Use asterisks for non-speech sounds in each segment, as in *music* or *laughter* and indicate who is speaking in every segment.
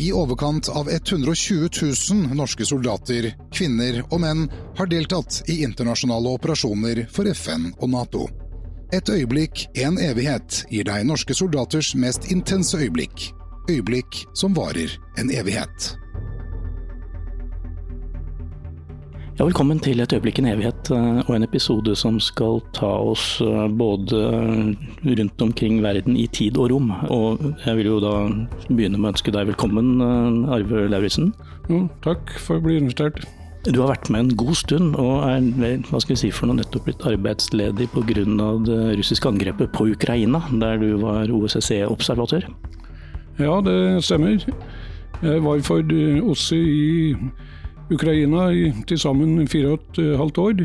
Speaker 1: I overkant av 120 000 norske soldater, kvinner og menn har deltatt i internasjonale operasjoner for FN og Nato. Et øyeblikk, en evighet, gir deg norske soldaters mest intense øyeblikk. Øyeblikk som varer en evighet.
Speaker 2: Ja, velkommen til Et øyeblikk i en evighet, eh, og en episode som skal ta oss eh, både rundt omkring verden i tid og rom. Og jeg vil jo da begynne med å ønske deg velkommen, eh, Arve Lauritzen.
Speaker 3: Jo, takk for å bli invitert.
Speaker 2: Du har vært med en god stund, og er hva skal vi si for noe, nettopp blitt arbeidsledig pga. det russiske angrepet på Ukraina, der du var OSSE-observatør.
Speaker 3: Ja, det stemmer. Jeg var for OSSE i Ukraina i til sammen fire og et halvt år.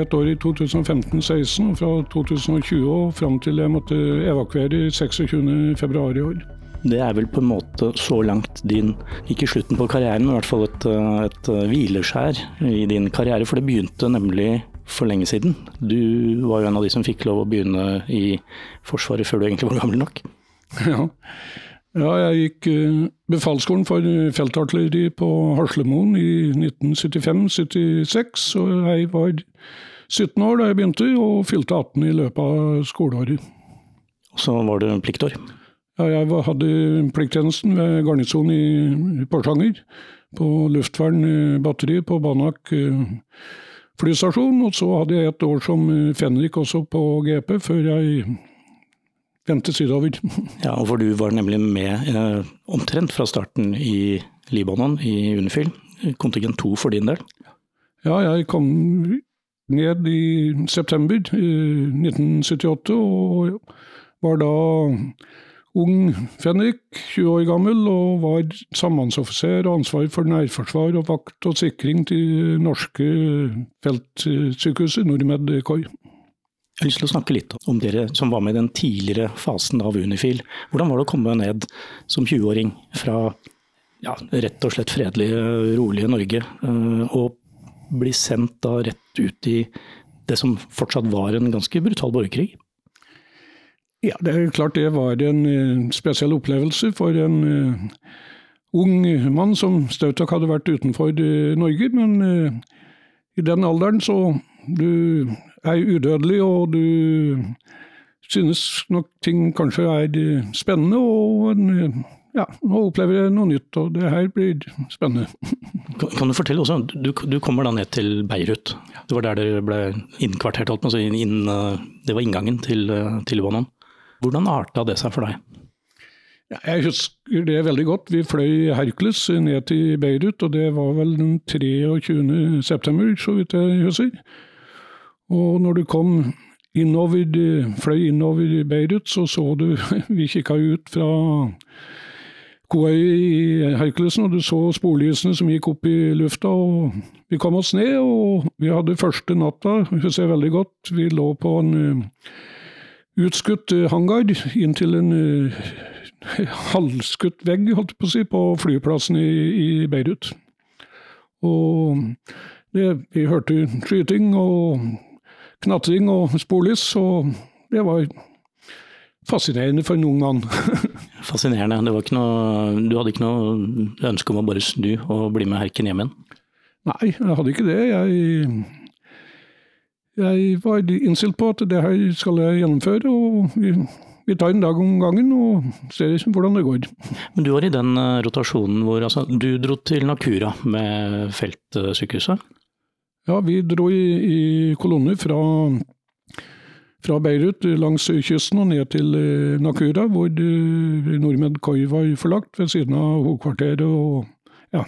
Speaker 3: Et år i 2015-16 og fra 2020 og fram til jeg måtte evakuere 26.2 i år.
Speaker 2: Det er vel på en måte så langt din, ikke slutten på karrieren, men i hvert fall et, et hvileskjær i din karriere. For det begynte nemlig for lenge siden. Du var jo en av de som fikk lov å begynne i Forsvaret før du egentlig var gammel nok. *laughs*
Speaker 3: Ja, ja, jeg gikk uh, befalsskolen for feltartilleri på Haslemoen i 1975-76. Og jeg var 17 år da jeg begynte, og fylte 18 i løpet av skoleåret.
Speaker 2: Så var det pliktår?
Speaker 3: Ja, jeg hadde plikttjenesten ved garnisonen i Porsanger. På luftvernbatteriet på Banak flystasjon. Og så hadde jeg et år som fenrik også på GP, før jeg vendte sydover. *laughs*
Speaker 2: Ja, og for du var nemlig med eh, omtrent fra starten i Libanon, i Unifil. Kontingent to for din del?
Speaker 3: Ja, jeg kom ned i september 1978 og var da ung fenrik, 20 år gammel, og var sambandsoffiser og ansvar for nærforsvar og vakt og sikring til norske feltsykehuset Nordmed KOI.
Speaker 2: Jeg har lyst til å snakke litt om dere som var med i den tidligere fasen av Unifil. Hvordan var det å komme ned som 20-åring fra ja, rett og slett fredelige, rolige Norge, eh, og bli sendt da rett ut i det som fortsatt var en ganske brutal borgerkrig?
Speaker 3: Ja, det er klart det var en eh, spesiell opplevelse for en uh, ung mann som støttak hadde vært utenfor Norge. Men i den alderen så du er udødelig, og du synes nok ting kanskje er spennende. og ja, nå opplever jeg noe nytt, og det her blir spennende. *laughs*
Speaker 2: Kan du fortelle også, du, du kommer da ned til Beirut. Det var der dere ble innkvartert, altså inn, inn, det var inngangen til, til Libanon. Hvordan arta det seg for deg?
Speaker 3: Jeg husker det veldig godt. Vi fløy Hercules ned til Beirut, og det var vel den 23. september, så vidt jeg husker. Og når du kom innover, fløy innover Beirut, så så du *laughs* Vi kikka ut fra Kuwait i Herkulesen, og du så sporlysene som gikk opp i lufta. og Vi kom oss ned, og vi hadde første natta, husker jeg veldig godt. Vi lå på en uh, utskutt uh, hangar inntil en uh, *laughs* halvskutt vegg, holdt jeg på å si, på flyplassen i, i Beirut. Og det, vi hørte skyting og knatring og sporlys, og det var fascinerende for en ung mann. *laughs*
Speaker 2: fascinerende. Noe, du hadde ikke noe ønske om å bare snu og bli med herken hjem igjen?
Speaker 3: Nei, jeg hadde ikke det. Jeg, jeg var innstilt på at det her skal jeg gjennomføre. og vi, vi tar en dag om gangen og ser hvordan det går.
Speaker 2: Men Du var i den eh, rotasjonen hvor altså, du dro til Nakura med feltsykehuset?
Speaker 3: Ja, vi dro i, i kolonner fra, fra, Beirut langs kysten og ned til eh, Nakura, hvor nordmenn Nordmed Koi var forlagt, ved siden av hovedkvarteret. og ja.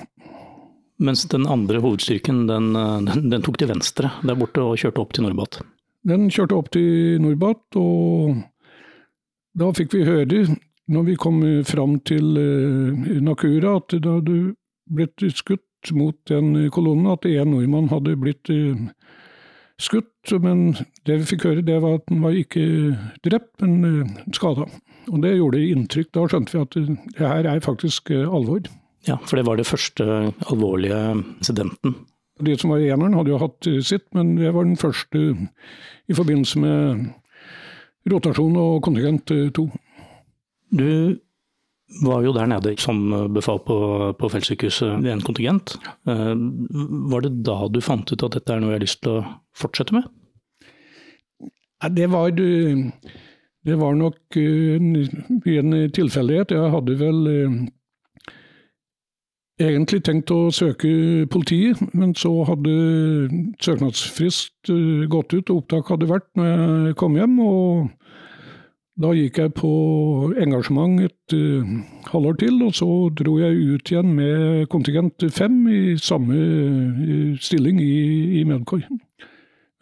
Speaker 2: Mens den andre hovedstyrken den, eh, den, den, tok til venstre der borte og kjørte opp til Norbat?
Speaker 3: Den kjørte opp til Norbat, og da fikk vi høre, når vi kom fram til Nakura, at det hadde blitt skutt mot den kolonnen at en nordmann hadde blitt eh, skutt. Men det vi fikk høre, det var at han var ikke drept, men eh, skada. Og det gjorde inntrykk. Da skjønte vi at det her er faktisk eh, alvor.
Speaker 2: Ja, for det var det første alvorlige incidenten?
Speaker 3: De som var i eneren, hadde jo hatt sitt, men det var den første i forbindelse med rotasjon og kontingent to.
Speaker 2: Du var jo der nede som befal på, på feltsykehuset i en kontingent. Eh, var det da du fant ut at dette er noe jeg har lyst til å fortsette med?
Speaker 3: Det var, det var nok en, en tilfeldighet. Jeg hadde vel egentlig tenkt å søke politiet, men så hadde søknadsfrist gått ut, og opptak hadde vært når jeg kom hjem. og da gikk jeg på engasjement et uh, halvår til, og så dro jeg ut igjen med kontingent fem i samme uh, stilling i, i Medkoi.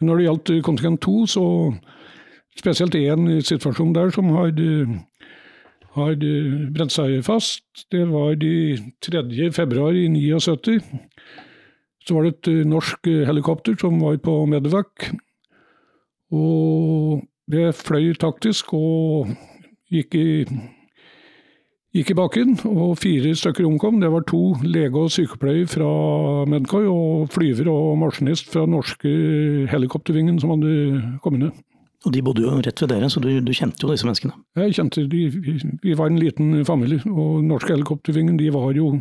Speaker 3: Når det gjaldt kontingent to, så spesielt én situasjon der som hadde, hadde brent seg fast. Det var de 3. februar i 79. Så var det et norsk helikopter som var på Medevac. Og det fløy taktisk og gikk i, gikk i bakken, og fire stykker omkom. Det var to lege og sykepleier fra Medcoy og flyver og maskinist fra norske helikoptervingen som hadde kommet ned.
Speaker 2: Og De bodde jo rett ved dere, så du, du kjente jo disse menneskene?
Speaker 3: Jeg kjente de, Vi var en liten familie, og norske helikoptervingen de var jo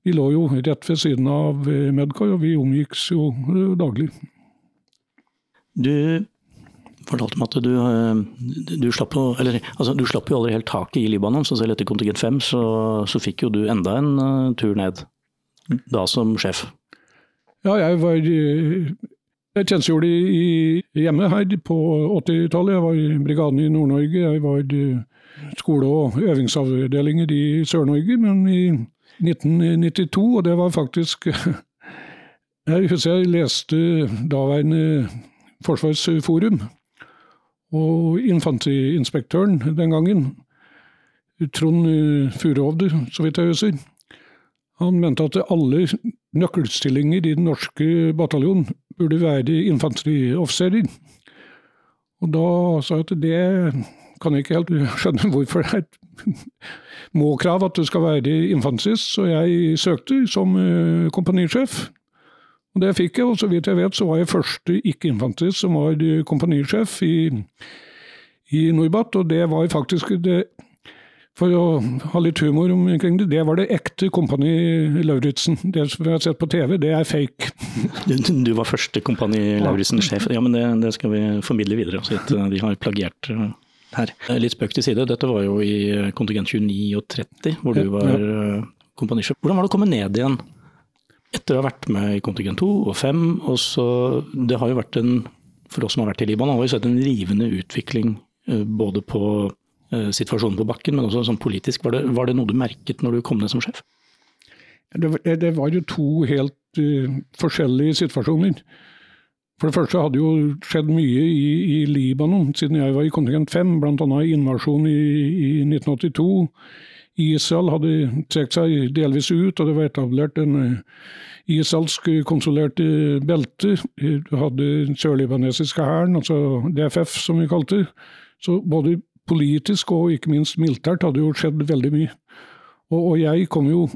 Speaker 3: de lå jo rett ved siden av Medcoy, og vi omgikks jo daglig.
Speaker 2: Du fortalte meg at du, eh, du, slapp jo, eller, altså, du slapp jo aldri helt taket i Libanon, så selv etter kontingent 5 så, så fikk jo du enda en uh, tur ned. Da som sjef.
Speaker 3: Ja, jeg var eh, Jeg tjenestegjorde hjemme her på 80-tallet. Jeg var i brigaden i Nord-Norge. Jeg var skole- og øvingsavdelinger i Sør-Norge. Men i 1992, og det var faktisk *laughs* Jeg husker jeg leste daværende Forsvarsforum. Og infanteriinspektøren den gangen, Trond Furuhovde, så vidt jeg husker, han mente at alle nøkkelstillinger i den norske bataljonen burde være infanterioffiserer. Og da sa jeg at det kan jeg ikke helt skjønne *laughs* hvorfor det er et må-krav at du skal være infanterist, så jeg søkte som eh, kompanisjef. Og Det fikk jeg, og så vidt jeg vet så var jeg første ikke-infanterist som var kompanisjef i, i Norbat. Og det var faktisk det, For å ha litt humor omkring det, det var det ekte Kompani Lauritzen. Det som vi har sett på TV, det er fake. *laughs*
Speaker 2: Du, var første Kompani Lauritzen-sjef. Ja, men det, det, skal vi formidle videre, så at de har plagiert eh, her. Litt spøk til side, dette var jo i kontingent 29 og 30, hvor du var ja. Eh, kompanisjef. Hvordan var det å komme ned igjen? Etter å ha vært med i kontingent 2 og 5, og så Det har jo vært en For oss som har vært i Libanon, har vi sett en rivende utvikling eh, både på eh, situasjonen på bakken, men også sånn politisk. Var det, var det, noe du merket når du kom ned som sjef?
Speaker 3: Det, var jo to helt uh, forskjellige situasjoner. For det første hadde jo skjedd mye i, i Libanon siden jeg var i kontingent 5, bl.a. invasjonen i, i 1982 Israel hadde trukket seg delvis ut, og det var etablert en eh, israelsk kontrollert belte. Du hadde den sørlibanesiske hæren, altså DFF som vi kalte det. Så både politisk og ikke minst militært hadde jo skjedd veldig mye. Og, og jeg kom jo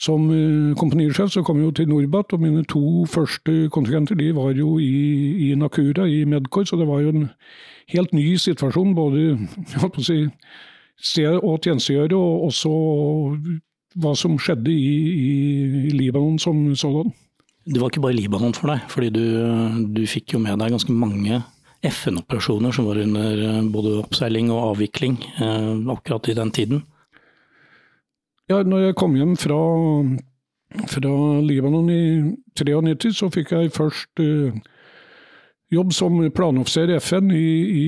Speaker 3: som uh, kompanisjef så kom jeg jo til Norbat, og mine to første kontingenter de var jo i, i Nakura, i Medcor, så det var jo en helt ny situasjon. Både *laughs* jeg holdt på å si, sted å tjenestegjøre, og også hva som skjedde i, i Libanon som sådan.
Speaker 2: Det var ikke bare Libanon for deg, fordi du, du fikk jo med deg ganske mange FN-operasjoner som var under eh, både oppseiling og avvikling eh, akkurat i den tiden.
Speaker 3: Ja, når jeg kom hjem fra, fra Libanon i 93, så fikk jeg først eh, jobb som planoffiser i FN i, i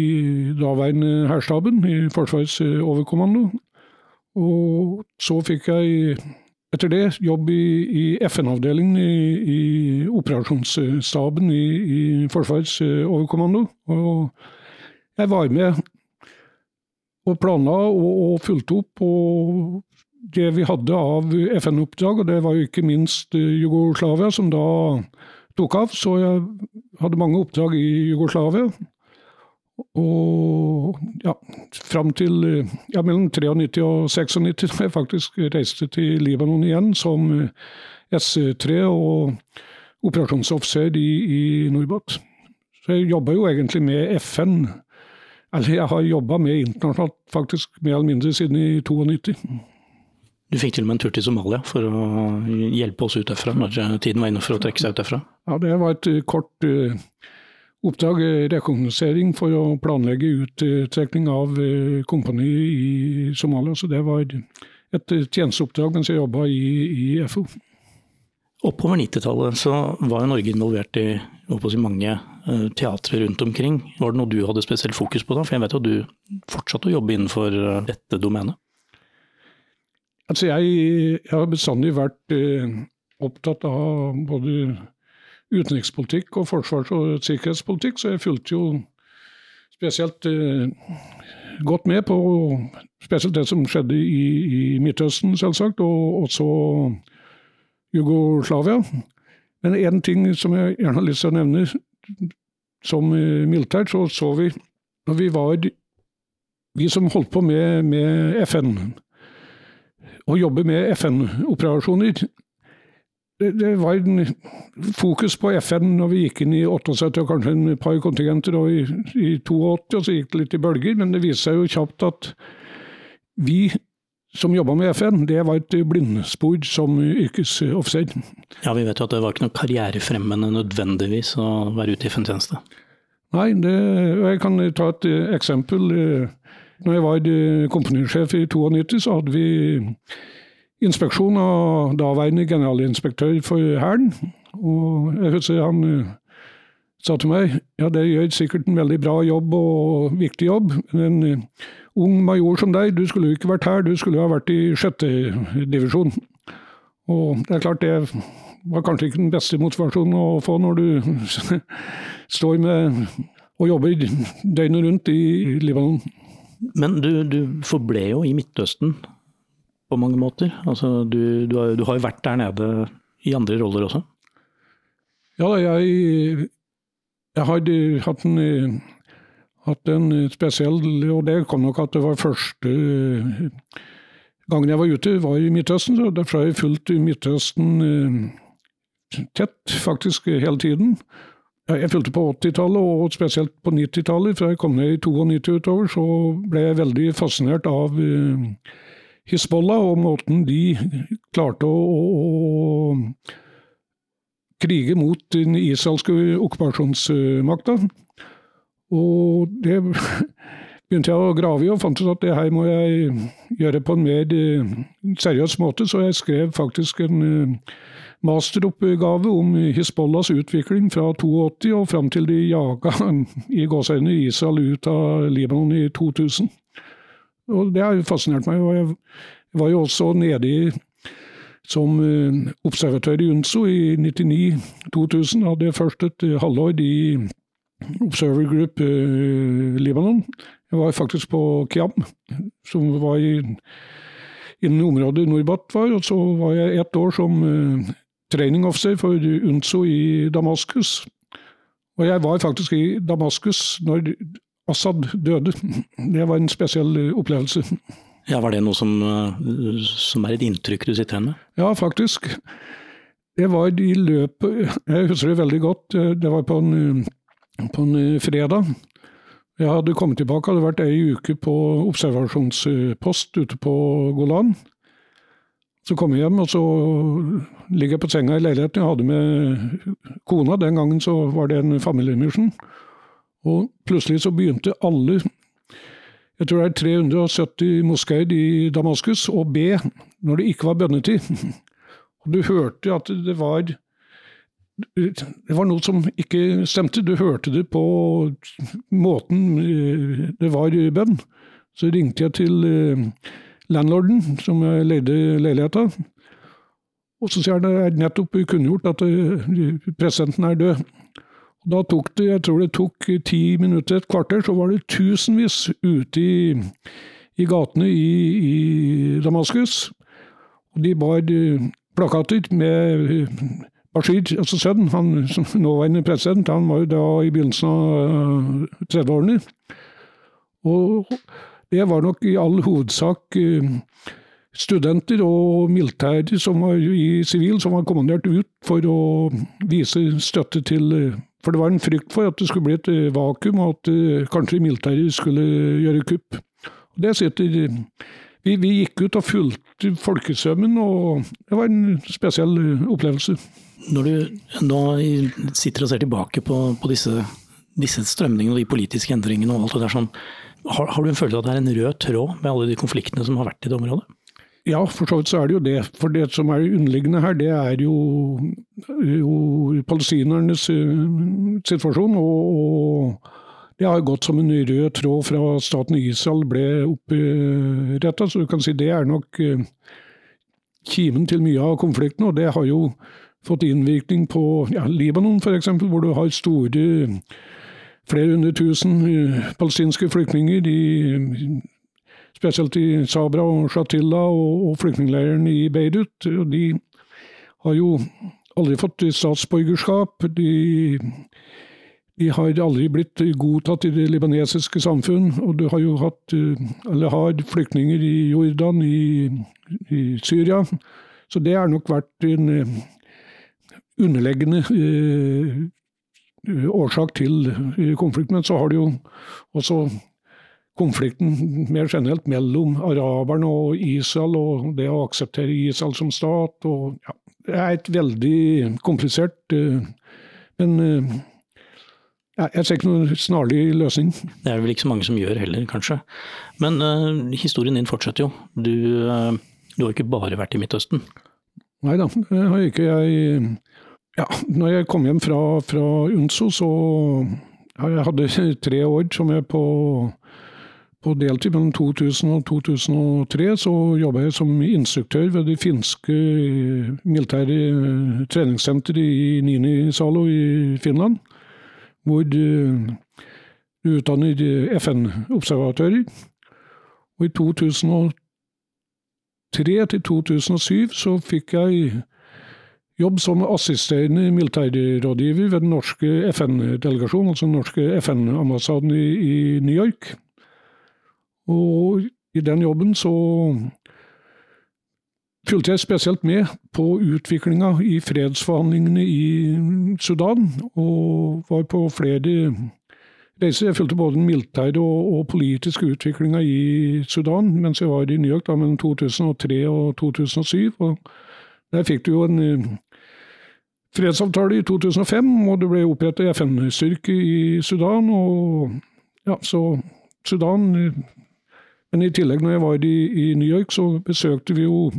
Speaker 3: daværende hærstaben, i Forsvarets eh, overkommando. Og så fikk jeg etter det jobb i, i FN-avdelingen i, i, operasjonsstaben i, i, Forsvarets eh, overkommando. Og jeg var med og planla og, og fulgte opp på det vi hadde av FN-oppdrag, og det var jo ikke minst eh, Jugoslavia, som da tok av. Så jeg hadde mange oppdrag i Jugoslavia. Og ja, fram til ja, mellom 93 og 96 da jeg faktisk reiste til Libanon igjen som S3 og operasjonsoffiser i, i Norbat. Så jeg jobba jo egentlig med FN. Eller jeg har jobba med internasjonalt faktisk mer eller mindre siden i 92.
Speaker 2: Du fikk til og med en tur til Somalia for å hjelpe oss ut derfra når tiden var inne for å trekke seg ut derfra?
Speaker 3: Ja, det var et kort uh, oppdrag, rekognosering, for å planlegge uttrekning av kompani i Somalia. Så det var et tjenesteoppdrag mens jeg jobba i, i FO.
Speaker 2: Oppover 90-tallet så var jo Norge involvert i si, mange teatre rundt omkring. Var det noe du hadde spesielt fokus på da? For jeg vet jo at du fortsatte å jobbe innenfor dette domenet?
Speaker 3: Altså jeg, jeg, har bestandig vært eh, opptatt av både utenrikspolitikk og forsvars- og sikkerhetspolitikk, så jeg fulgte jo spesielt eh, godt med på spesielt det som skjedde i, i Midtøsten, selvsagt, og også Jugoslavia. Men én ting som jeg gjerne har lyst til å nevne. Som eh, militært, så så vi når vi var Vi som holdt på med, med FN å jobbe med FN-operasjoner. Det, det, var en fokus på FN når vi gikk inn i 78 og kanskje en par kontingenter, og i, i 82 og så gikk det litt i bølger. Men det viste seg jo kjapt at vi som jobba med FN, det var et blindspor som yrkesoffiser.
Speaker 2: Ja, vi vet jo at det var ikke noe karrierefremmende nødvendigvis å være ute i FN-tjeneste.
Speaker 3: Nei, det, jeg kan ta et eksempel. Når jeg var eh, kompanisjef i 92, så hadde vi inspeksjon av daværende generalinspektør for Hæren. Og jeg husker han eh, sa til meg ja, det gjør sikkert en veldig bra jobb og viktig jobb, men en uh, ung major som deg, du skulle jo ikke vært her, du skulle jo ha vært i sjette divisjon. Og det er klart det var kanskje ikke den beste motivasjonen å få når du *laughs* står med og jobber døgnet rundt i Libanon.
Speaker 2: Men du, du, forble jo i Midtøsten på mange måter. Altså, du, du, har, du, har, jo vært der nede i andre roller også?
Speaker 3: Ja, jeg, jeg har hatt en, hatt en, spesiell Og det kom nok at det var første gangen jeg var ute, var i Midtøsten. så Derfor har jeg fulgt Midtøsten eh, tett, faktisk hele tiden. Jeg fulgte på 80-tallet, og spesielt på 90-tallet. Fra jeg kom ned i 92 utover, så ble jeg veldig fascinert av uh, Hizbollah og måten de klarte å, å, krige mot den israelske okkupasjonsmakta. Og det *laughs* begynte jeg å grave i, og fant ut at det her må jeg gjøre på en mer uh, seriøs måte, så jeg skrev faktisk en uh, masteroppgave om Hizbollahs utvikling fra 82 og fram til de jaga i gåseøynene Israel ut av Libanon i 2000. Og Det har fascinert meg. og Jeg var jo også nede i, som eh, observatør i UNSO i 99-2000. Hadde først et halvår i Observer Group eh, Libanon. Jeg var faktisk på Kiam, som var i, innen området Norbat var. Og så var jeg ett år som eh, training officer for UNSO i Damaskus. Og jeg var faktisk i Damaskus når Assad døde. *laughs* Det var en spesiell opplevelse. *laughs*
Speaker 2: Ja, Var det noe som, som er et inntrykk du sitter igjen med?
Speaker 3: Ja, faktisk. Det var i løpet *laughs* Jeg husker det veldig godt. Det var på en, på en fredag. Jeg hadde kommet tilbake, hadde vært ei uke på observasjonspost ute på Golan. Så kom jeg hjem, og så ligger jeg på senga i leiligheten. Jeg hadde med kona. Den gangen så var det en familiemisjon. Og plutselig så begynte alle jeg tror det er 370 moskeer i Damaskus, å be når det ikke var bønnetid. *laughs* Og du hørte at det var det var noe som ikke stemte. Du hørte det på måten eh, det var bønn. Så ringte jeg til eh, landlorden som leide leiligheta. Og så sier han det er nettopp kunngjort at eh, presidenten er død. Da tok det, jeg tror det tok ti minutter, et kvarter, så var det tusenvis ute i, i gatene i, i, Damaskus. Og de bar eh, plakater med eh, Bashir, altså sønnen, han som nåværende president, han var jo da i begynnelsen av 30-årene. Og det var nok i all hovedsak eh, studenter og militære som var i sivil, som var kommandert ut for å vise støtte til eh, For det var en frykt for at det skulle bli et eh, vakuum, og at kanskje militære skulle gjøre kupp. Det sitter vi, vi, gikk ut og fulgte folkesømmen, og det var en spesiell opplevelse.
Speaker 2: Når du nå sitter og ser tilbake på, på disse, disse, strømningene og de politiske endringene og alt det der sånn, har, har, du en følelse av at det er en rød tråd med alle de konfliktene som har vært i det området?
Speaker 3: Ja, for så vidt så er det jo det. For det som er underliggende her, det er jo, jo palestinernes situasjon. og, og det har gått som en rød tråd fra staten Israel ble oppretta, så du kan si det er nok eh, kimen til mye av konflikten. Og det har jo fått innvirkning på ja, Libanon f.eks., hvor du har store flere hundre tusen eh, palestinske flyktninger, i, spesielt i Sabra og Shatila og, og flyktningleiren i Beirut. De har jo aldri fått statsborgerskap. de de har aldri blitt godtatt i det libanesiske samfunn. Og du har jo hatt, eh, eller har flyktninger i Jordan, i, i Syria. Så det har nok vært en underleggende eh, årsak til konflikten. Men så har du jo også konflikten mer generelt mellom araberne og Israel, og det å akseptere Israel som stat. Og, ja, det er et veldig komplisert Men jeg ser ikke noen snarlig løsning.
Speaker 2: Det er vel ikke så mange som gjør heller, kanskje. Men uh, historien din fortsetter jo. Du, uh, du, har ikke bare vært i Midtøsten?
Speaker 3: Nei da, det har ikke. Jeg ja, når jeg kom hjem fra, fra UNSO, så jeg hadde *laughs* tre år som jeg på, på deltid. Mellom 2000 og 2003 så jobba jeg som instruktør ved det finske militære treningssenteret i Nini Salo i Finland hvor du utdanner FN-observatører. Og i 2003 til 2007 så fikk jeg jobb som assisterende militærrådgiver ved den norske FN-delegasjonen, altså den norske FN-ambassaden i, i New York. Og i den jobben så fulgte jeg spesielt med på utviklinga i fredsforhandlingene i Sudan, og var på flere reiser. Jeg fulgte både den militære og, og politiske utviklinga i Sudan mens jeg var i New York da, mellom 2003 og 2007. Og der fikk du jo en fredsavtale i 2005, og det ble opprettet FN-styrke i Sudan. og ja, så Sudan Men i tillegg, når jeg var i, i New York, så besøkte vi jo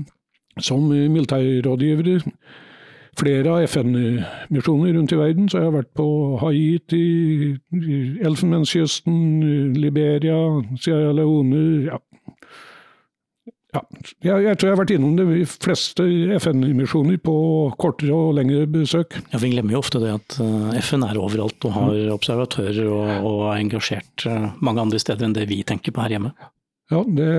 Speaker 3: som militærrådgivere flere av FN-misjoner rundt i verden. Så jeg har vært på Haiti, Elfenbenskysten, Liberia, Sierra Leone ja. Ja. Jeg, jeg, tror jeg har vært innom de fleste FN-misjoner på kortere og lengre besøk.
Speaker 2: Ja, Vi glemmer jo ofte det at eh, FN er overalt og har observatører og, og er engasjert eh, mange andre steder enn det vi tenker på her hjemme.
Speaker 3: Ja, det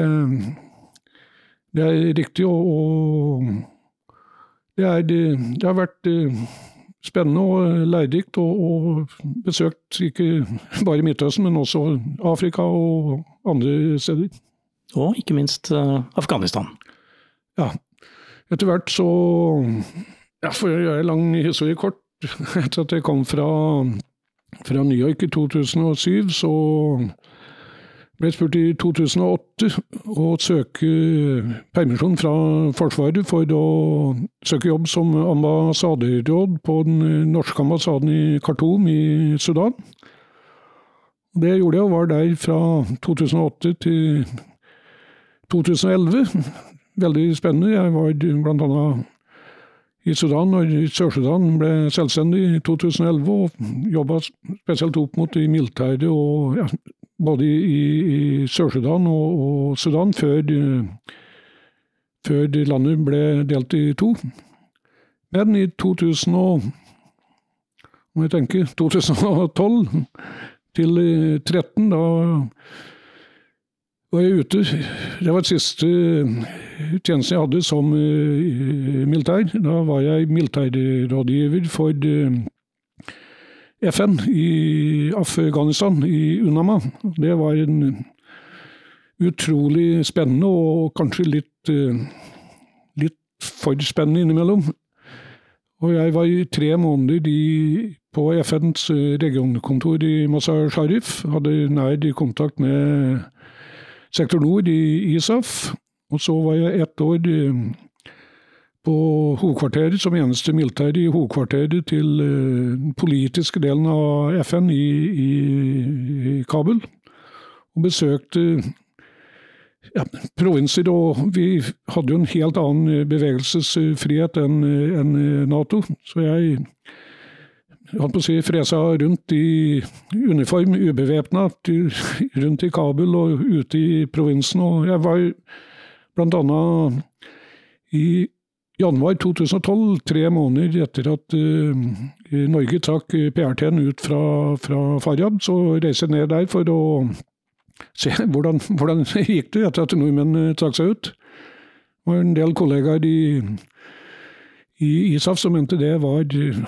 Speaker 3: det er riktig, og, det, er, det, har vært eh, spennende og lærerikt å besøkt ikke bare Midtøsten, men også Afrika og andre steder.
Speaker 2: Og ikke minst uh, Afghanistan.
Speaker 3: Ja. Etter hvert så ja, For å gjøre lang historie kort. *laughs* Etter at jeg kom fra, fra New York i 2007, så ble jeg spurt i 2008 å søke permisjon fra Forsvaret for å søke jobb som ambassaderåd på den norske ambassaden i Khartoum i Sudan. Det gjorde jeg, og var der fra 2008 til 2011. Veldig spennende. Jeg var bl.a. i Sudan og i Sør-Sudan ble selvstendig i 2011, og jobba spesielt opp mot de militære ja, både i, i Sør-Sudan og, og, Sudan før, før landet ble delt i to. Men i 2000 og, må jeg tenke, 2012 til 2013, da var jeg ute. Det var siste tjenesten jeg hadde som uh, militær. Da var jeg militærrådgiver for uh, FN i Afghanistan, i Unama. Det var en utrolig spennende og kanskje litt, eh, litt for spennende innimellom. Og jeg var i tre måneder i, på FNs regionkontor i Mazar Sharif. Hadde nær kontakt med sektor nord i ISAF. Og så var jeg ett år på hovedkvarteret som eneste militær i hovedkvarteret til den politiske delen av FN i, i, i Kabul. Og besøkte ja, provinser, og vi hadde jo en helt annen bevegelsesfrihet enn en Nato. Så jeg holdt på å si, fresa rundt i uniform, ubevæpna, rundt i Kabul og ute i provinsen. Og jeg var annet i januar 2012, tre måneder etter at uh, Norge trakk PRT-en ut fra, fra Faryab, så reiste jeg ned der for å se hvordan, hvordan gikk det etter at nordmenn trakk seg ut. Det var en del kollegaer i i ISAF som mente det var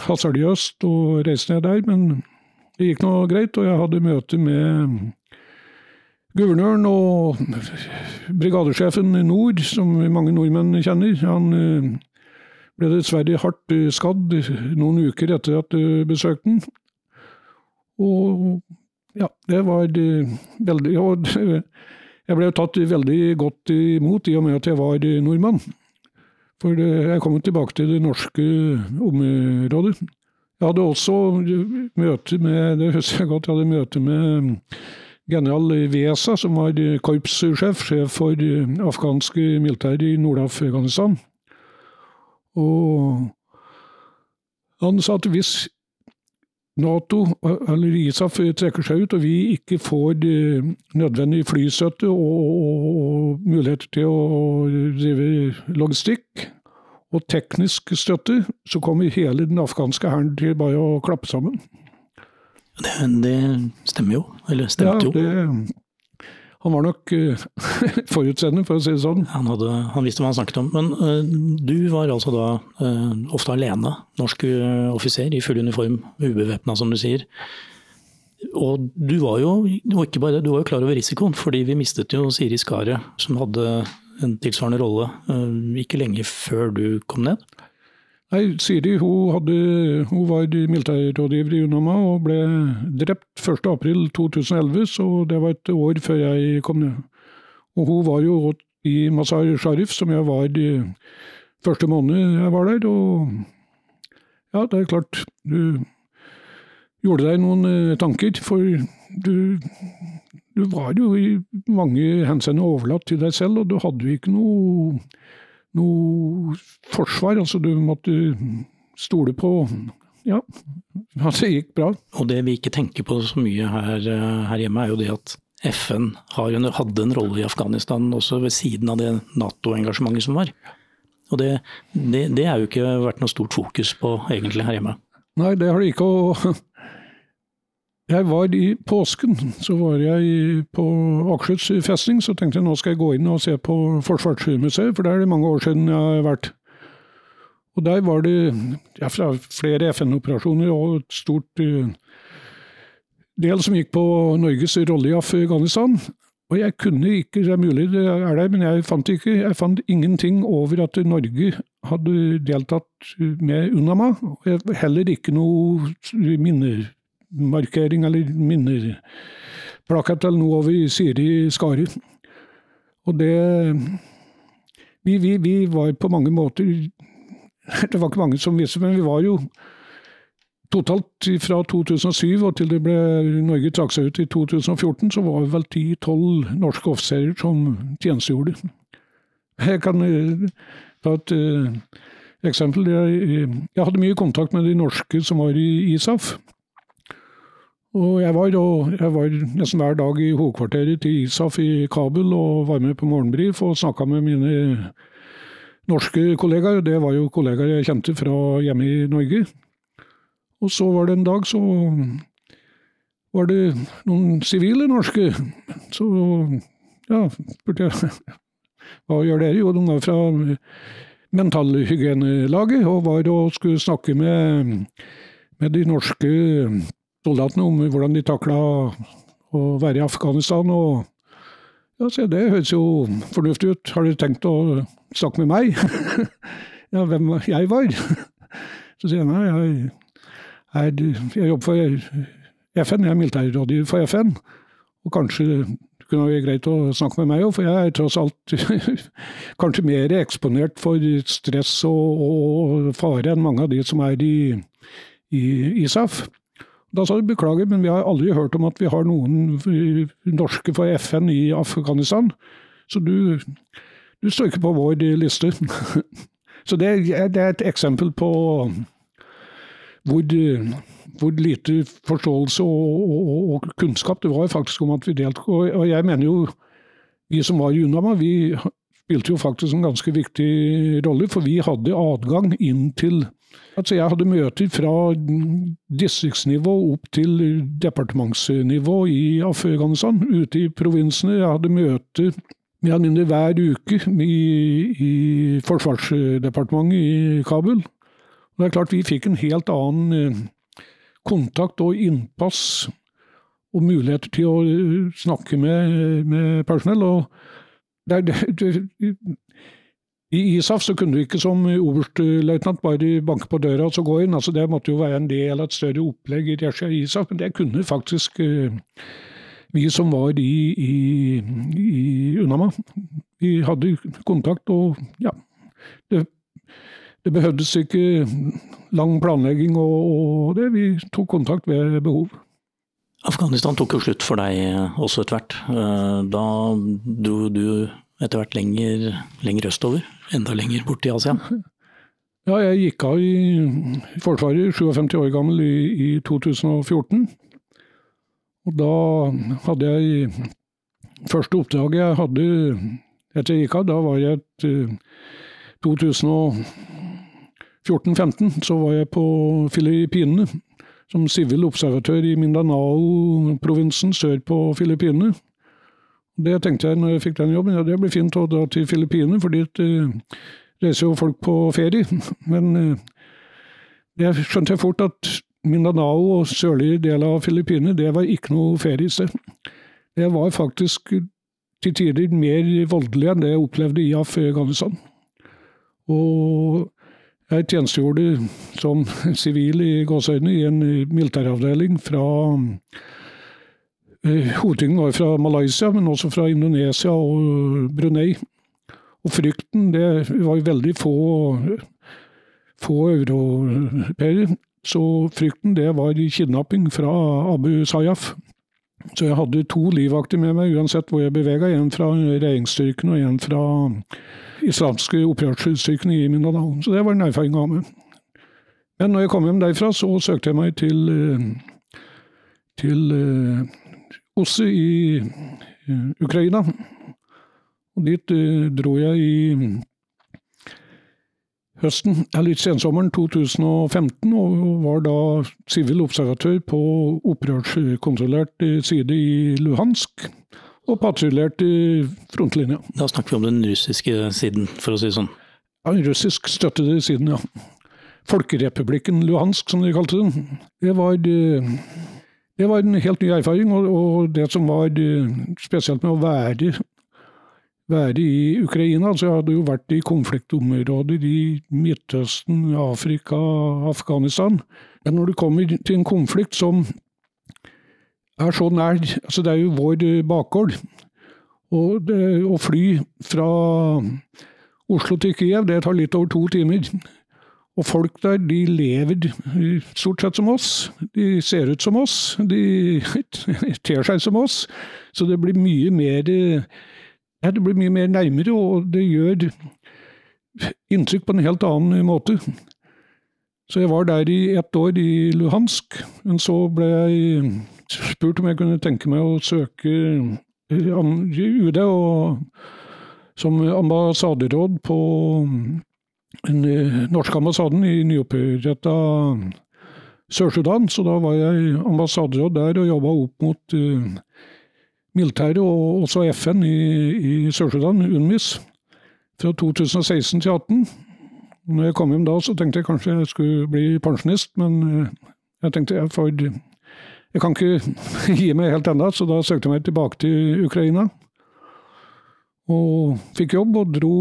Speaker 3: hasardiøst å reise ned der, men det gikk nå greit. Og jeg hadde møte med guvernøren og brigadesjefen Nord, som mange nordmenn kjenner. Han eh, ble dessverre hardt skadd noen uker etter at jeg besøkte den. Og ja, det var veldig Og *laughs* jeg ble tatt veldig godt imot i og med at jeg var nordmann. For jeg kommer tilbake til det norske området. Jeg hadde også møte med det husker jeg godt, jeg hadde møte med general Wesa, som var korpssjef, sjef for afghanske militær i Nord-Afghanistan. Og han sa at hvis Nato eller ISAF trekker seg ut, og vi ikke får nødvendig flystøtte og, og, og muligheter til å drive logistikk og teknisk støtte, så kommer hele den afghanske hæren til bare å klappe sammen.
Speaker 2: Det, det stemmer jo. Eller stemte
Speaker 3: ja, det, han var nok uh, *laughs* forutseende, for å si det sånn.
Speaker 2: Han, hadde, han, visste hva han snakket om. Men uh, du var altså da uh, ofte alene, norsk offiser i full uniform, ubevæpna som du sier. Og du var jo og ikke bare det, du var jo klar over risikoen, fordi vi mistet jo Siri Skaret, som hadde en tilsvarende rolle ikke lenge før du kom ned?
Speaker 3: Nei, Siri hun, hadde, hun var militærrådgiver i UNAMA og ble drept 1.4.2011, så det var et år før jeg kom ned. Og hun var jo i Mazar Sharif, som jeg var i første måned jeg var der. Og ja, det er klart Du gjorde deg noen eh, tanker, for du, du var jo i mange henseende overlatt til deg selv, og du hadde jo ikke noe noe forsvar. Altså du måtte stole på ja, altså det gikk bra.
Speaker 2: Og det vi ikke tenker på så mye her, her hjemme, er jo det at FN en, hadde en rolle i Afghanistan også ved siden av det Nato-engasjementet som var. Og det, det, det er jo ikke vært noe stort fokus på egentlig her hjemme.
Speaker 3: Nei, det har det ikke. Og *laughs* jeg var i påsken, så var jeg på Akershus festning. Så tenkte jeg nå skal jeg gå inn og se på Forsvarsmuseet, for der er det mange år siden jeg har vært. Og der var det ja, fra flere FN-operasjoner og et stort uh, del som gikk på Norges rolle i Afghanistan. Og jeg kunne ikke, det er mulig det er der, men jeg fant ikke, jeg fant ingenting over at Norge hadde deltatt med UNAMA. Heller ikke noe minner markering eller minneplakett eller noe over Siri Skari. Og det vi, vi, vi, var på mange måter Det var ikke mange som visste, men vi var jo Totalt fra 2007 og til det ble Norge trakk seg ut i 2014, så var vi vel 10-12 norske offiserer som tjenestegjorde. Jeg kan eh, ta et uh, eksempel. Jeg, jeg, hadde mye kontakt med de norske som var i ISAF. Og jeg var, jeg var, nesten hver dag i hovedkvarteret til ISAF i Kabul og var med på morgenbrief og snakka med mine norske kollegaer. Det var jo kollegaer jeg kjente fra hjemme i Norge. Og så var det en dag så var det noen sivile norske. Så ja, spurte jeg *laughs* hva gjør dere? Jo, de var fra mentalhygienelaget og var og skulle snakke med, med de norske soldatene om hvordan de takla å være i Afghanistan. og ja, se, Det høres jo fornuftig ut. Har dere tenkt å snakke med meg? *laughs* ja, hvem jeg var? *laughs* Så sier jeg nei, jeg, jeg, jeg jobber for FN, jeg er militærrådgiver for FN. Og kanskje kunne vært greit å snakke med meg òg, for jeg er tross alt *laughs* kanskje mer eksponert for stress og, og, fare enn mange av de som er i, i ISAF. Da sa de beklager, men vi har aldri hørt om at vi har noen norske for FN i Afghanistan. Så du, du står ikke på vår liste. *laughs* Så det, det er et eksempel på hvor, hvor lite forståelse og, og, og, kunnskap det var faktisk om at vi deltok. Og jeg mener jo, vi som var i Unama, vi spilte jo faktisk en ganske viktig rolle, for vi hadde adgang inn til Altså jeg hadde møter fra distriktsnivå opp til departementsnivå i Afghanistan, ute i provinsene. Jeg hadde møter mer eller mindre hver uke i, i Forsvarsdepartementet i Kabul. Det er klart vi fikk en helt annen eh, kontakt og innpass og muligheter til å eh, snakke med, med personell. og det, det, I ISAF så kunne du ikke som oberstløytnant bare banke på døra og så gå inn. altså Det måtte jo være en del av et større opplegg i regi av ISAF, men det kunne faktisk uh, vi som var i, i, i Unama. Vi hadde kontakt og ja. Det det behøvdes ikke lang planlegging og, og, det. Vi tok kontakt ved behov.
Speaker 2: Afghanistan tok jo slutt for deg også etter hvert. Eh, da dro du etter hvert lenger, lenger østover? Enda lenger bort i Asia? *laughs*
Speaker 3: Ja, jeg gikk av i Forsvaret, 57 år gammel, i, i 2014. Og da hadde jeg Første oppdraget jeg hadde etter jeg gikk av, da var jeg et 2000 14-15 så var jeg på Filippinene som sivil observatør i Mindanao-provinsen sør på Filippinene. Det tenkte jeg når jeg fikk den jobben, ja det blir fint å dra til Filippinene, for dit uh, reiser jo folk på ferie. *laughs* Men uh, det skjønte jeg fort at Mindanao og sørlige del av Filippinene, det var ikke noe feriested. Det var faktisk til tider mer voldelig enn det jeg opplevde i Afghanistan. Og jeg tjenestegjorde som *laughs* sivil i gåseøynene i en militæravdeling fra Hovedtyngden var fra Malaysia, men også fra Indonesia og Brunei. Og frykten Det var veldig få, få europeere. Så frykten det var kidnapping fra Abu Sayyaf. Så jeg hadde to livvakter med meg uansett hvor jeg bevega. En fra regjeringsstyrkene og en fra islamske opprørsstyrkene i Mindanao. Så det var en erfaring ha med. Men når jeg kom hjem derfra, så søkte jeg meg til, eh, til OSSE i Ukraina. Og dit uh, dro jeg i høsten, eller sensommeren 2015, og var da sivil observatør på opprørskontrollert side i Luhansk og patruljerte frontlinja.
Speaker 2: Da snakker vi om den russiske siden, for å si det sånn?
Speaker 3: Ja, den russisk støttede siden, ja. Folkerepublikken Luhansk, som de kalte den. Det var, eh, det var en helt ny erfaring, og, det som var eh, spesielt med å være, være i Ukraina altså Jeg hadde jo vært i konfliktområder i Midtøsten, Afrika, Afghanistan. Men når du kommer til en konflikt som er så nær altså Det er jo vår eh, bakgård. Og det, å fly fra Oslo til Kiev, det tar litt over to timer. Og folk der, de lever stort sett som oss. De ser ut som oss. De *laughs* ter seg som oss. Så det blir mye mer ja, det blir mye mer nærmere, og det gjør inntrykk på en helt annen måte. Så jeg var der i ett år i Luhansk, men så ble jeg spurt om jeg kunne tenke meg å søke eh, UD og, som ambassaderåd på den eh, norske ambassaden i nyoppretta Sør-Sudan. Så da var jeg ambassaderåd der og jobba opp mot uh, militæret og også FN i, i Sør-Sudan, UNMIS, fra 2016 til 2018. Når jeg kom hjem da, så tenkte jeg kanskje jeg skulle bli pensjonist, men jeg tenkte jeg får jeg kan ikke *laughs* gi meg helt ennå, så da søkte jeg meg tilbake til Ukraina. Og fikk jobb, og dro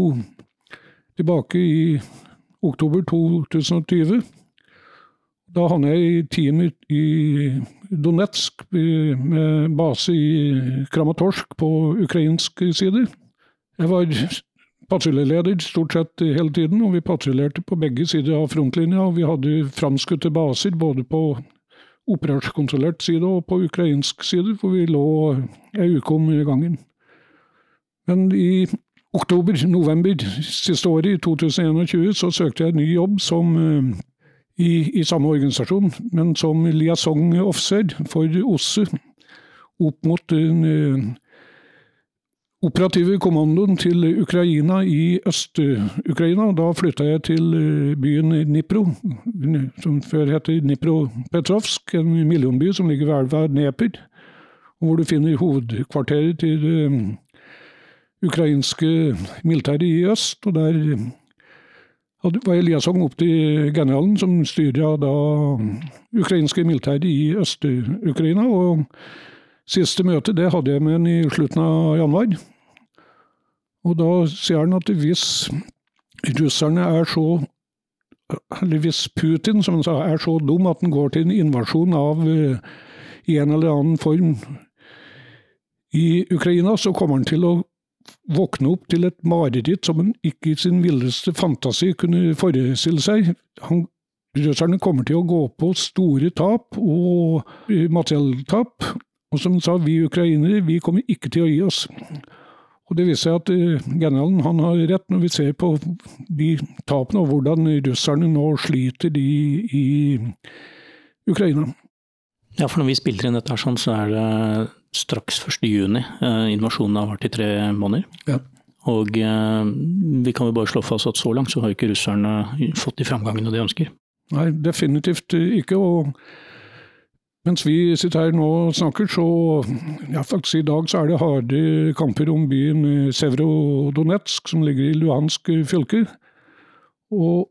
Speaker 3: tilbake i oktober 2020. Da havnet jeg i team i Donetsk med base i Kramatorsk på ukrainsk side. Jeg var patruljeleder stort sett hele tiden, og vi patruljerte på begge sider av frontlinja. og Vi hadde framskutte baser både på operasjonskontrollert side og på ukrainsk side, for vi lå ei uke om gangen. Men i oktober-november siste året, i 2021, så søkte jeg en ny jobb som i, i samme organisasjon, men som liaison officer for OSSE opp mot den uh, operative kommandoen til Ukraina i Øst-Ukraina. Da flytta jeg til uh, byen Dnipro, som før heter Dnipropetrovsk, en millionby som ligger ved elva Dnepr, hvor du finner hovedkvarteret til ukrainske militæret i øst. og der var Eliasson opp til generalen, som styrer da ukrainske militæret i Øst-Ukraina. og Siste møte det hadde jeg med han i slutten av januar. Og da sier han at hvis russerne er så Eller hvis Putin som han sa, er så dum at han går til en invasjon av i en eller annen form i Ukraina, så kommer han til å våkne opp til et mareritt som han ikke i sin villeste fantasi kunne forestille seg. Han, russerne kommer til å gå på store tap og materielltap. Og som han sa, vi ukrainere vi kommer ikke til å gi oss. Og Det viser seg at eh, generalen han har rett når vi ser på de tapene og hvordan russerne nå sliter i, i Ukraina.
Speaker 2: Ja, for når vi spiller inn dette, sånn, så er det straks 1.6. Eh, invasjonen har vart i tre måneder.
Speaker 3: Ja.
Speaker 2: Og eh, vi kan jo bare slå fast at så langt så har ikke russerne fått de framgangene de ønsker.
Speaker 3: Nei, definitivt ikke. og mens vi sitter her nå og snakker, så ja, faktisk i dag så er det harde kamper om byen Sevrodonetsk, som ligger i Luhansk fylke. Og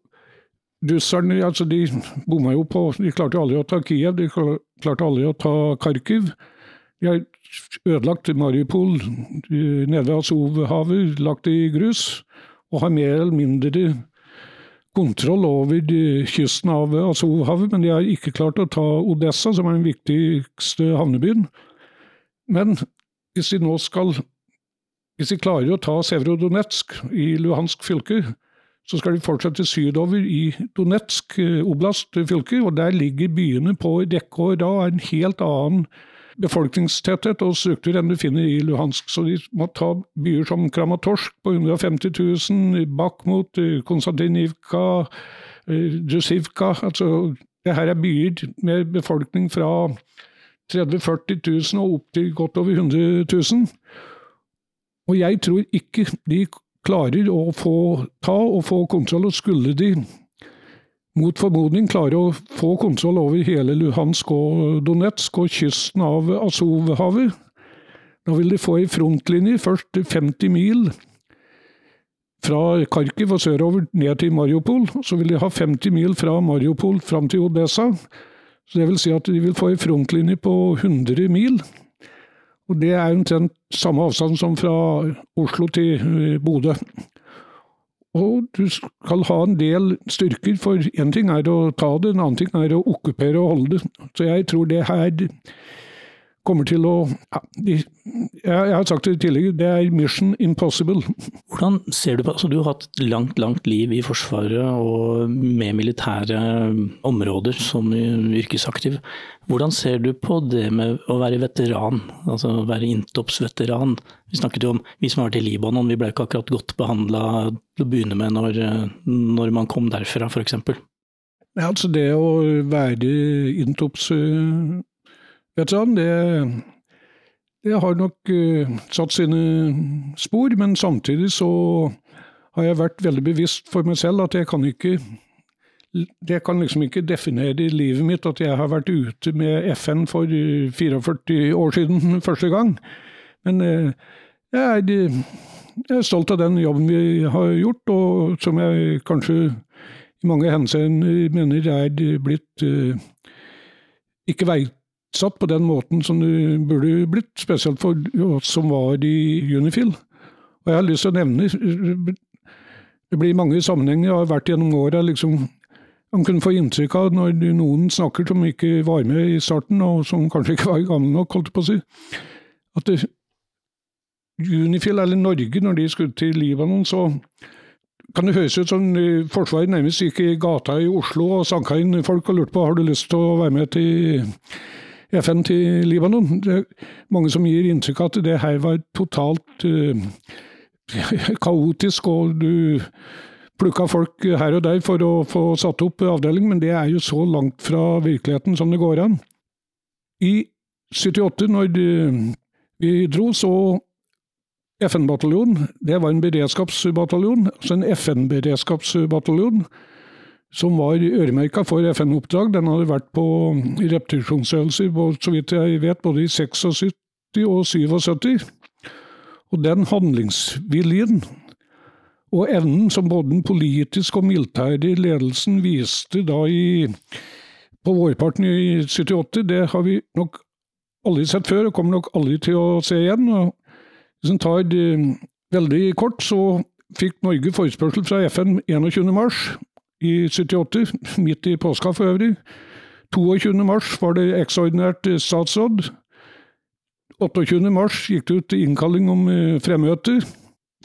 Speaker 3: russerne altså de bomma jo på De klarte aldri å ta Kiev, de klarte aldri å ta Kharkiv. De har ødelagt Mariupol nede ved Azovhavet, lagt det i grus, og har mer eller mindre kontroll over kysten av Azovhavet, men de har ikke klart å ta Odessa, som er den viktigste havnebyen. Men hvis de nå skal Hvis de klarer å ta Sevrodonetsk i Luhansk fylke, så skal de fortsette sydover i Donetsk oblast fylke, og der ligger byene på rekke og rad. En helt annen befolkningstetthet og struktur enn du finner i Luhansk. Så de må ta byer som Kramatorsk på 150 000, Bakhmut, Konstantinivka, Djusivka altså, Det her er byer med befolkning fra 30 000-40 000 og opp til godt over 100 000. Og jeg tror ikke de klarer å få ta og få kontroll, og skulle de mot formodning klare å få kontroll over hele Luhansk og Donetsk og kysten av Azovhavet. Da vil de få ei frontlinje, først 50 mil fra Kharkiv og sørover ned til Mariupol. Så vil de ha 50 mil fra Mariupol fram til Odessa. Så det vil si at de vil få ei frontlinje på 100 mil. Og det er omtrent samme avstand som fra Oslo til Bodø. Og du skal ha en del styrker, for én ting er å ta det, en annen ting er å okkupere og holde det. Så jeg tror det her kommer til å ja, de, Jeg har sagt det tidligere, det er mission impossible.
Speaker 2: Hvordan ser du på altså Du har hatt et langt, langt liv i Forsvaret og med militære områder som yrkesaktiv. Hvordan ser du på det med å være veteran, altså å være Intops-veteran? Vi snakket jo om vi som har vært i Libanon, vi ble ikke akkurat godt behandla til å begynne med når, når man kom derfra, f.eks.
Speaker 3: Ja, altså det å være Intops veteran, det, det har nok uh, satt sine spor. Men samtidig så har jeg vært veldig bevisst for meg selv at jeg kan ikke det kan liksom ikke definere livet mitt at jeg har vært ute med FN for 44 år siden *laughs* første gang. Men uh, jeg, er, jeg er stolt av den jobben vi har gjort, og som jeg kanskje i mange henseender mener er blitt ikke veit satt på den måten som det burde blitt, spesielt for oss som var i Unifil. Og jeg har lyst til å nevne Det blir mange sammenhenger jeg har vært gjennom åra liksom man kunne få inntrykk av når noen snakker som ikke var med i starten, og som kanskje ikke var gamle nok, holdt jeg på å si, at det, Unifil, eller Norge, når de skulle til Libanon, så kan det høres ut som Forsvaret nærmest gikk i gata i Oslo og sanka inn folk og lurte på har du lyst til å være med til FN til Libanon. Det er mange som gir inntrykk av at det her var totalt uh, *laughs* kaotisk, og du plukka folk her og der for å få satt opp avdeling, men det er jo så langt fra virkeligheten som det går an. I 78, når vi dro, så FN-bataljon, det var en beredskapsbataljon, altså en FN-beredskapsbataljon, som var øremerka for FN-oppdrag. Den hadde vært på repetisjonsøvelser, så vidt jeg vet, både i 76 og 77. Og den handlingsviljen og evnen som både den politiske og militære ledelsen viste da i, på vårparten i 78, det har vi nok aldri sett før, og kommer nok aldri til å se igjen. Og hvis en tar det veldig kort, så fikk Norge forespørsel fra FN 21.3 i 78, midt i påska for øvrig. 22. mars var det ekstraordinært statsråd. 28. mars gikk det ut innkalling om eh, fremmøte.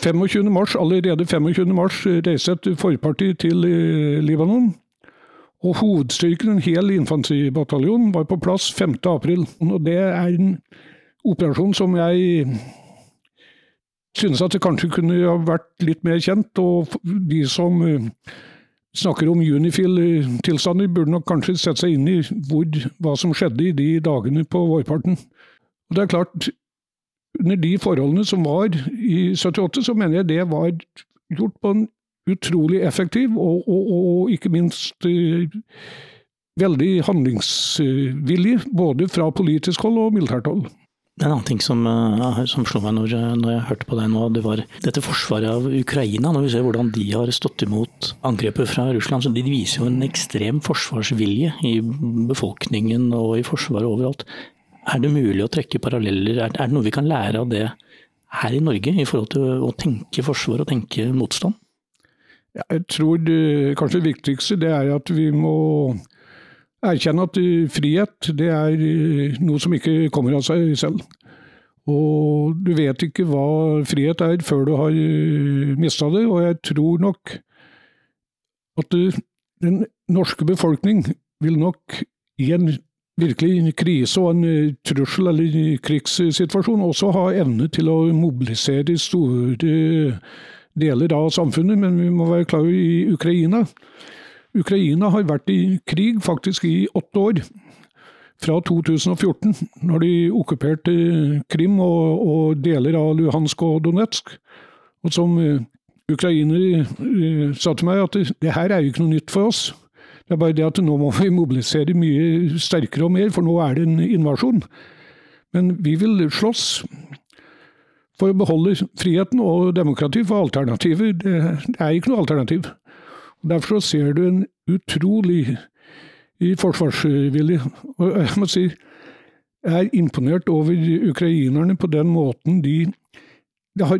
Speaker 3: 25. mars, allerede 25. mars reiste et forparti til eh, Libanon. Og hovedstyrken, en hel infanteribataljon, var på plass 5. april. Og det er en operasjon som jeg synes at det kanskje kunne ha vært litt mer kjent. Og de som eh, snakker om Unifil-tilstander, burde nok kanskje sette seg inn i hvor, hva som skjedde i de dagene på vårparten. Og det er klart, under de forholdene som var i 78, så mener jeg det var gjort på en utrolig effektiv og, og, og ikke minst uh, veldig handlingsvillig, både fra politisk hold og militært hold.
Speaker 2: En annen ting som, uh, som slo meg når, når, jeg hørte på deg nå, det var dette forsvaret av Ukraina. Når vi ser hvordan de har stått imot angrepet fra Russland, så de viser jo en ekstrem forsvarsvilje i befolkningen og i Forsvaret overalt. Er det mulig å trekke paralleller? Er det noe vi kan lære av det her i Norge, i forhold til å tenke forsvar og tenke motstand?
Speaker 3: Jeg tror det, kanskje viktigste det er at vi må erkjenne at frihet det er noe som ikke kommer av seg selv. Og du vet ikke hva frihet er før du har mista det, og jeg tror nok at den norske befolkning vil nok i en virkelig krise og en eh, trussel eller krigssituasjon også ha evne til å mobilisere store deler av samfunnet. Men vi må være klar i Ukraina. Ukraina har vært i krig faktisk i åtte år. Fra 2014, når de okkuperte Krim og, og deler av Luhansk og Donetsk. Og som eh, ukrainere eh, sa til meg at det, det her er jo ikke noe nytt for oss. Det er bare det at nå må vi mobilisere mye sterkere og mer, for nå er det en invasjon. Men vi vil slåss for å beholde friheten og demokrati, for alternativer det, er ikke noe alternativ. Derfor ser du en utrolig forsvarsvilje. Og jeg må si jeg er imponert over ukrainerne på den måten de det har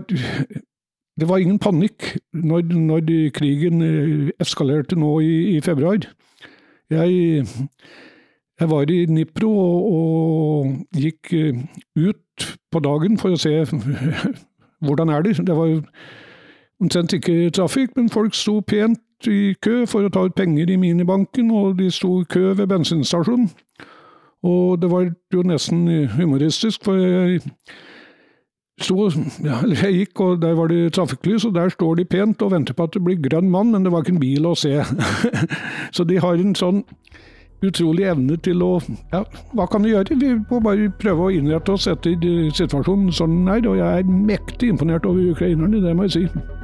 Speaker 3: det var ingen panikk når, når krigen eh, eskalerte nå i, i februar. Jeg, jeg, var i Nipro og, og, gikk eh, ut på dagen for å se *laughs* hvordan er det. Det var omtrent ikke trafikk, men folk sto pent i kø for å ta ut penger i minibanken, og de sto i kø ved bensinstasjonen. Og det var jo nesten humoristisk, for jeg sto, ja, jeg gikk, og der var det trafikklys, og der står de pent og venter på at det blir grønn mann, men det var ikke en bil å se. *laughs* så de har en sånn utrolig evne til å Ja, hva kan vi gjøre? Vi må bare prøve å innrette oss etter situasjonen sånn den er, og jeg er mektig imponert over ukrainerne, det må jeg si.